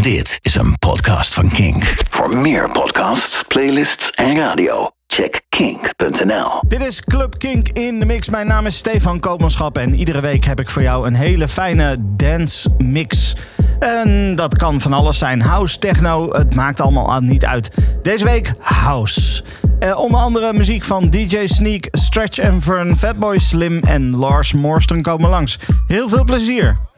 Dit is een podcast van Kink. Voor meer podcasts, playlists en radio, check kink.nl. Dit is Club Kink in de mix. Mijn naam is Stefan Koopmanschap en iedere week heb ik voor jou een hele fijne dance mix. En dat kan van alles zijn. House, techno, het maakt allemaal niet uit. Deze week house. Eh, onder andere muziek van DJ Sneak, Stretch and Fern, Fatboy Slim en Lars Morsten komen langs. Heel veel plezier.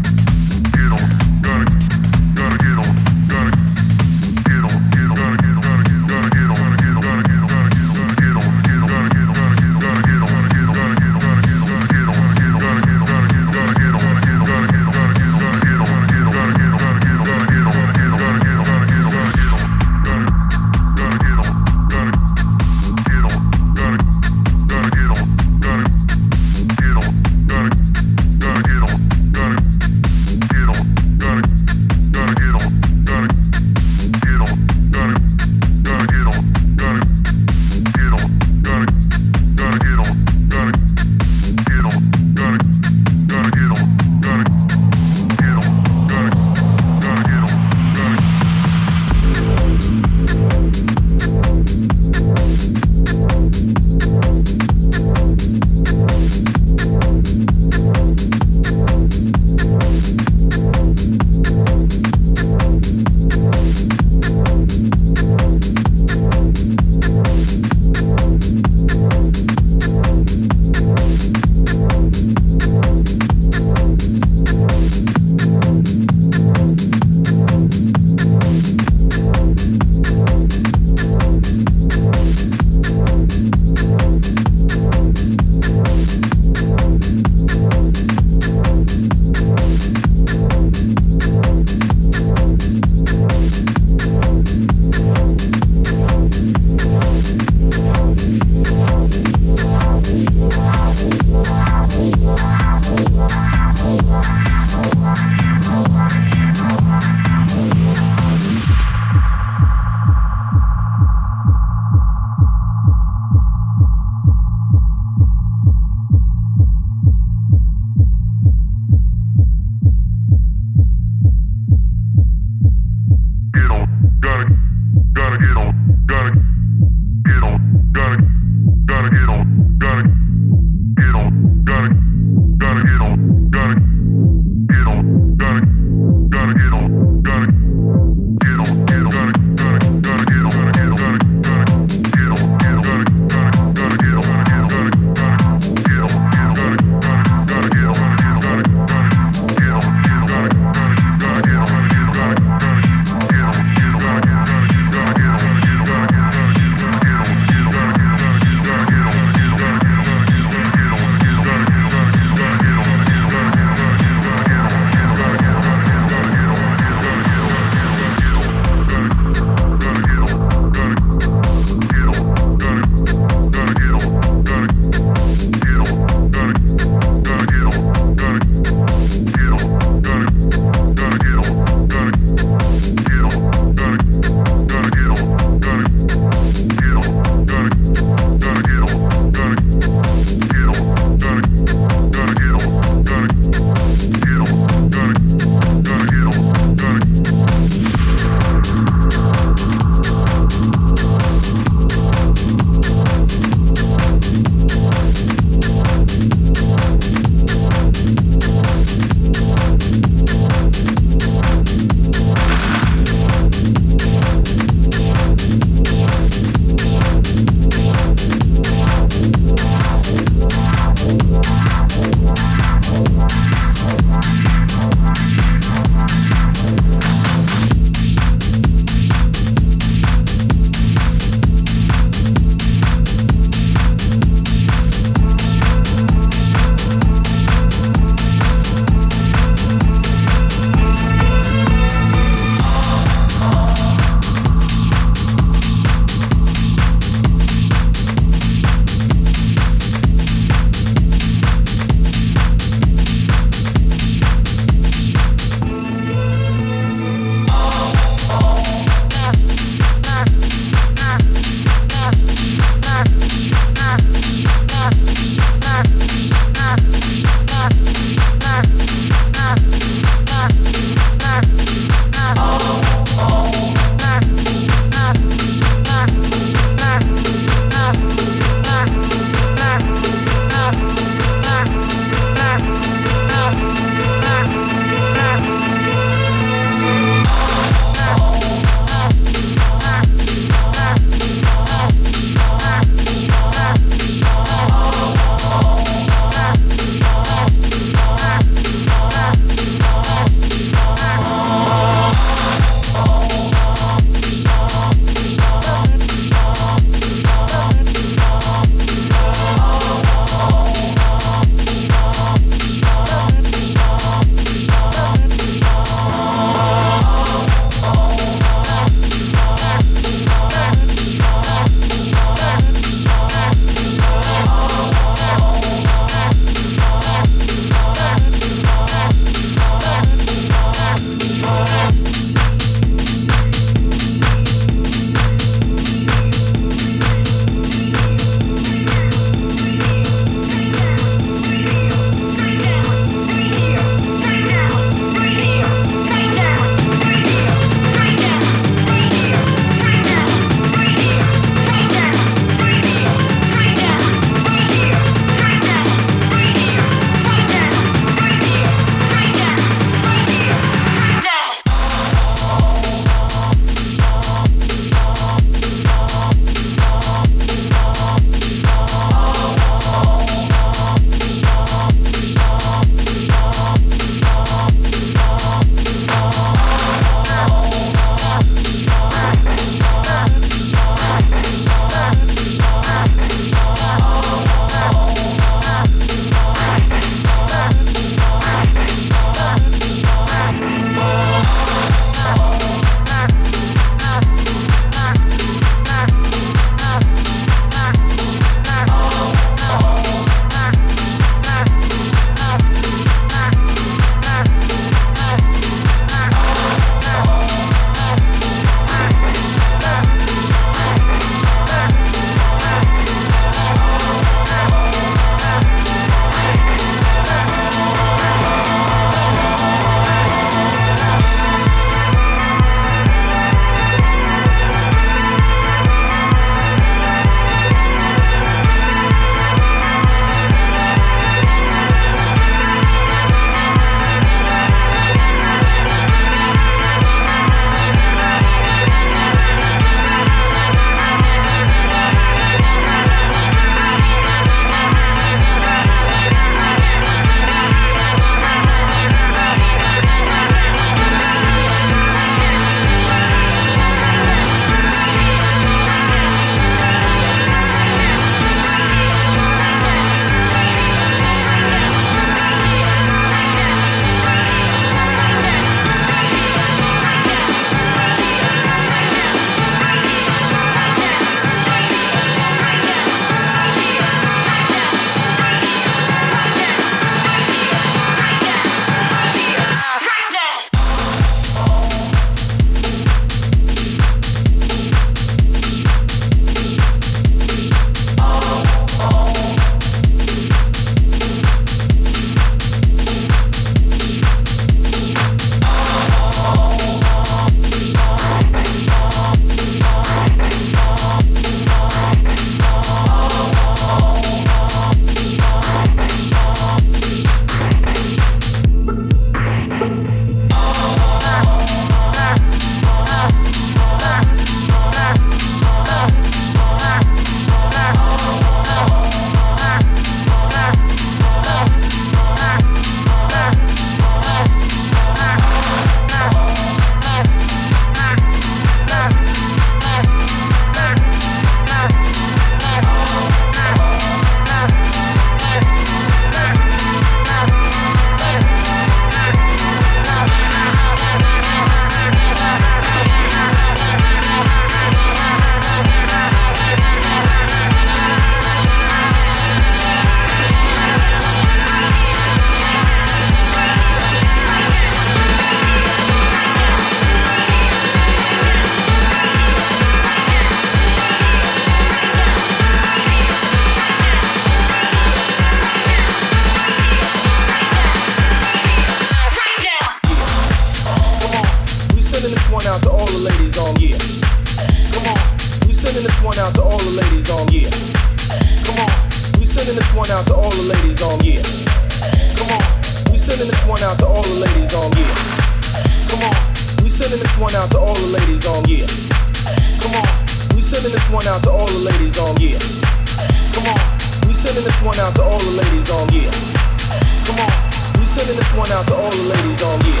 Sending this one out to all the ladies on, yeah.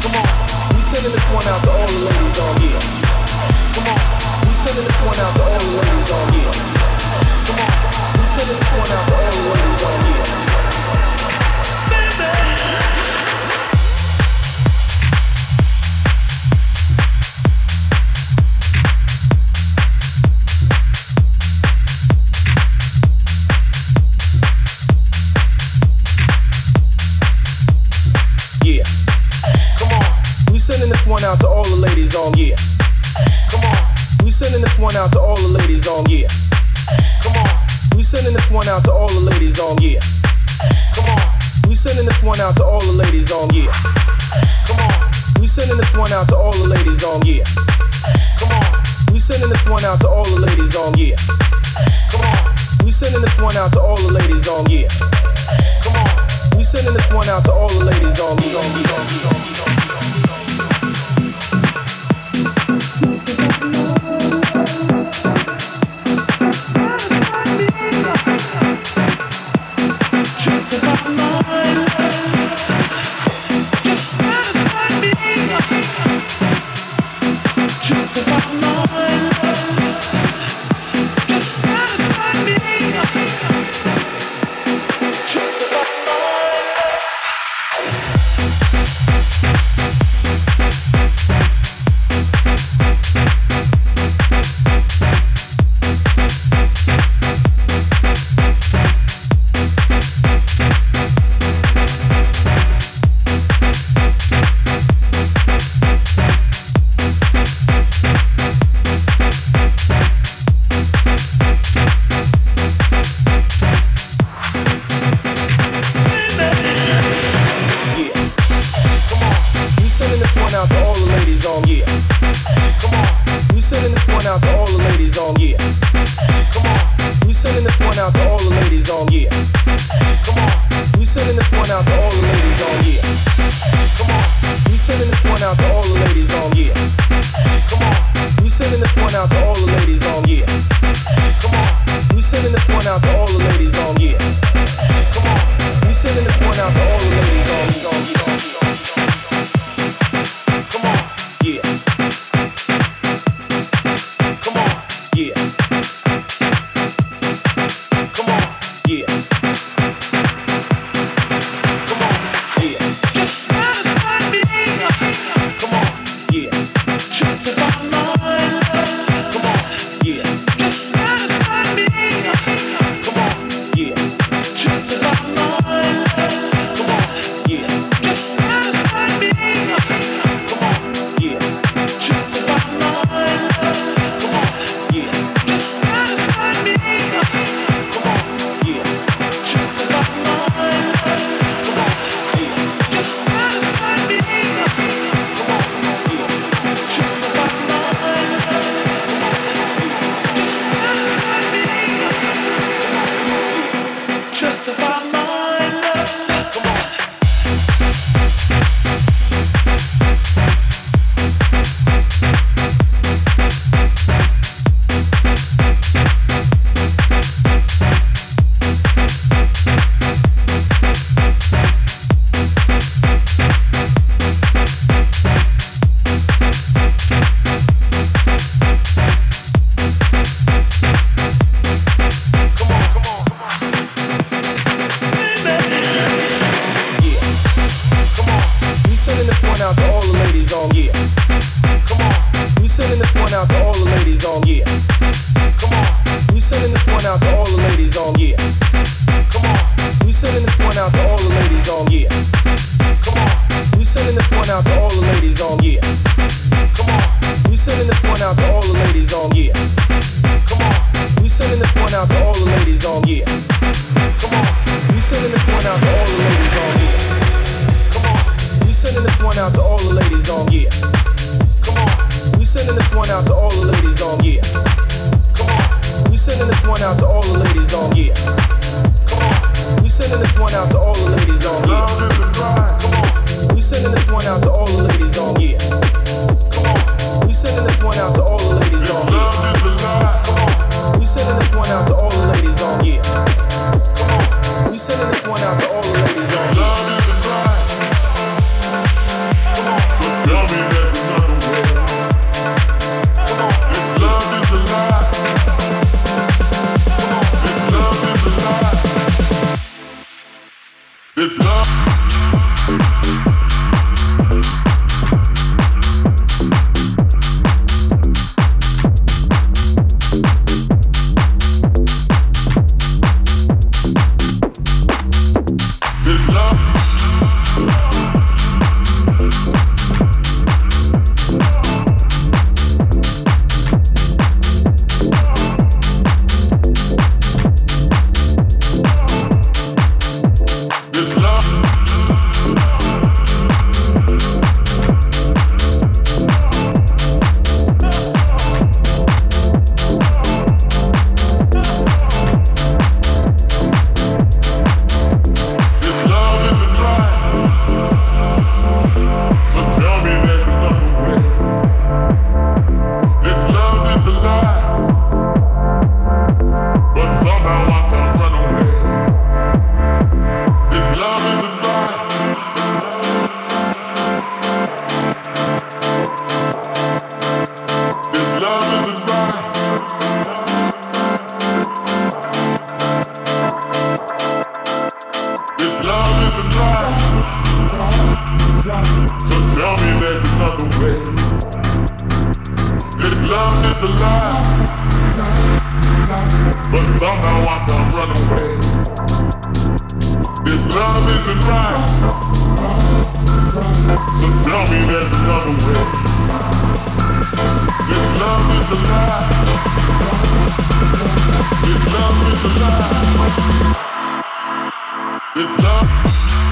Come on. We sending this one out to all the ladies on, yeah. Come on. We sending this one out to all the ladies on, yeah. Come on. We sending this one out to all the ladies on, yeah. Ladies on, yeah. Come on. We sending this one out to all the ladies on, yeah. Come on. We sending this one out to all the ladies on, yeah. Come on. We sending this one out to all the ladies on, yeah. Come on. We sending this one out to all the ladies on, yeah. Come on. We sending this one out to all the ladies on, yeah. Come on. We sending this one out to all the ladies on, yeah. Come on. We sending this one out to all the ladies on, on, is alive. But somehow I come running away. This love isn't right. So tell me there's another way. This love is alive. This love is alive. This love.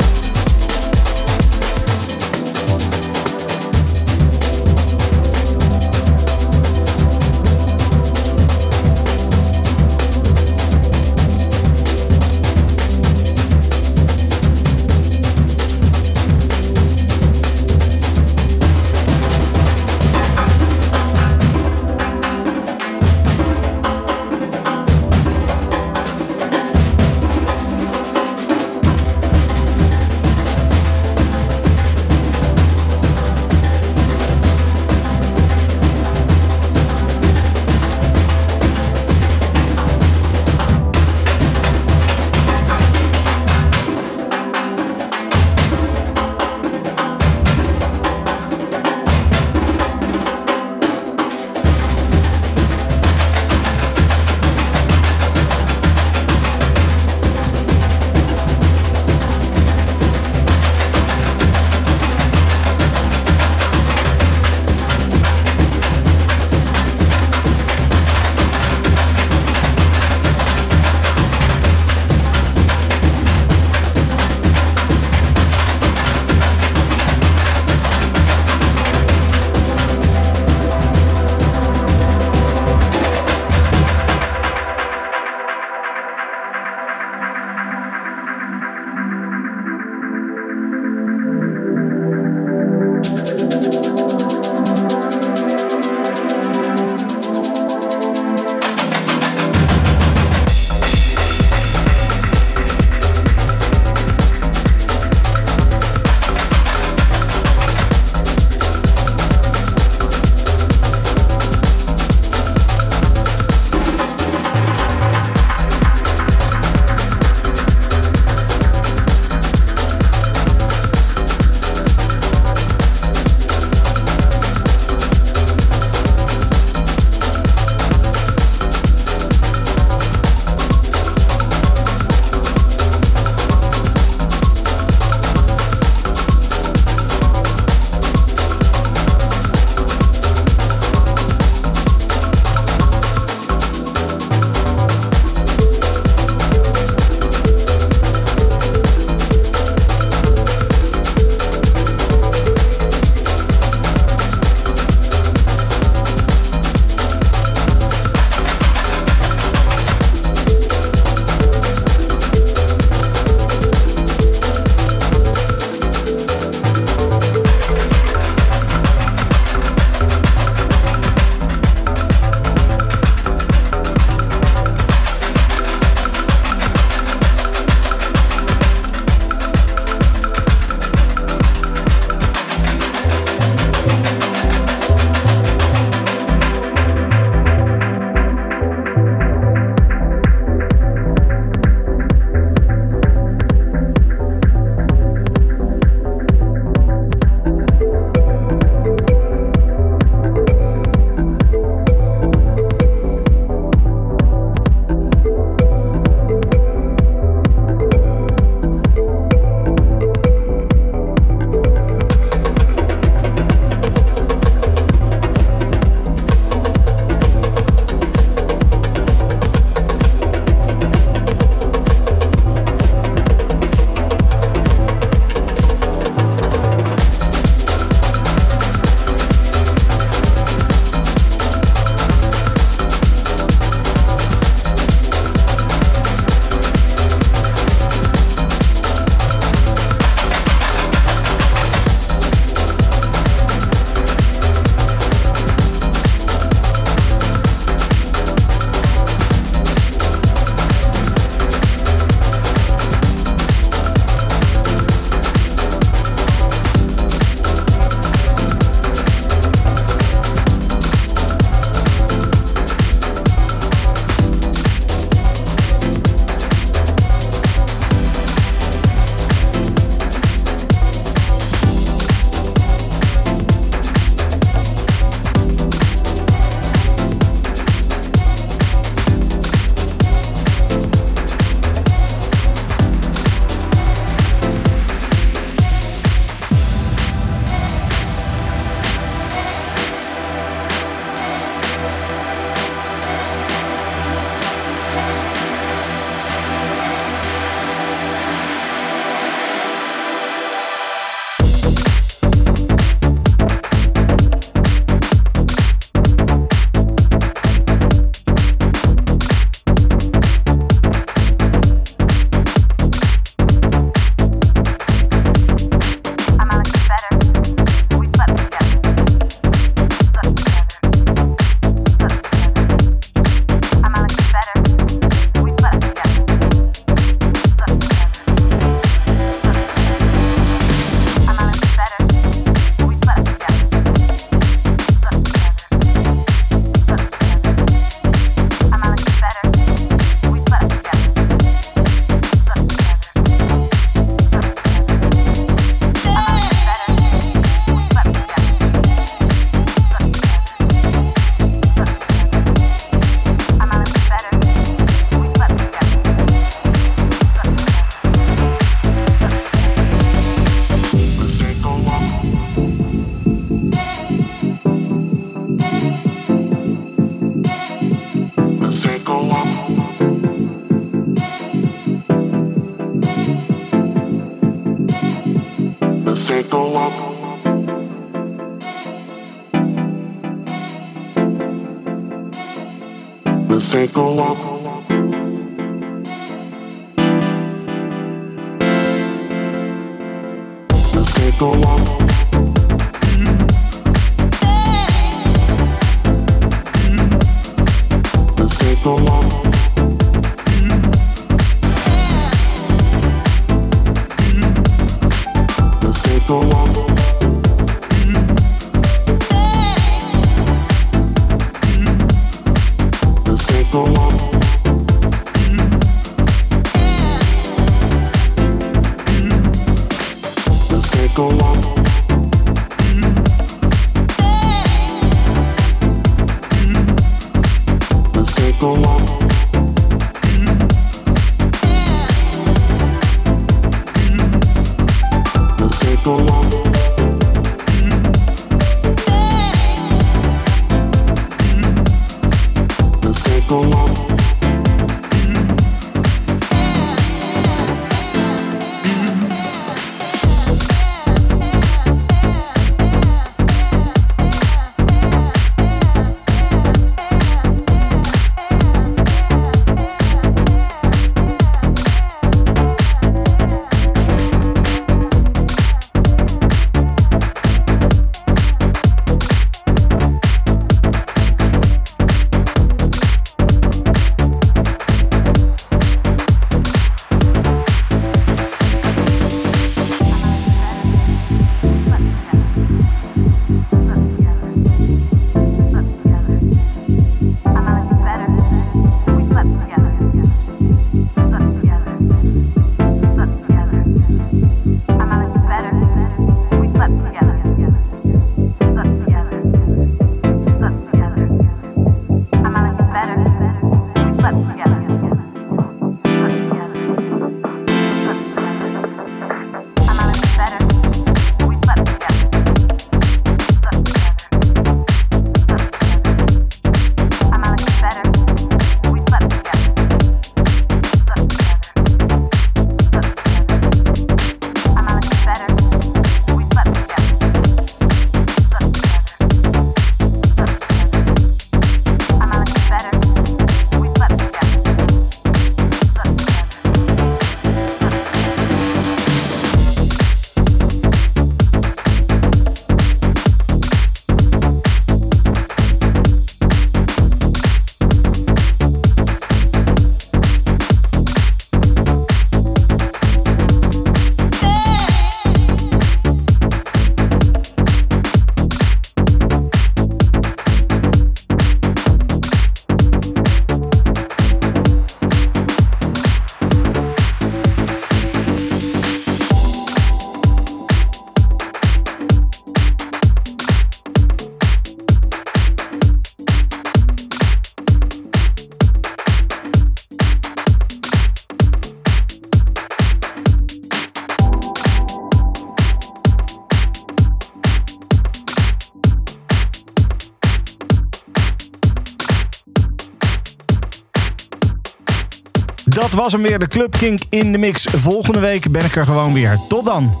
Was hem weer, de Club Kink in de mix. Volgende week ben ik er gewoon weer. Tot dan.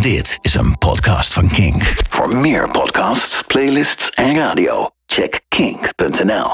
Dit is een podcast van Kink. Voor meer podcasts, playlists en radio, check kink.nl.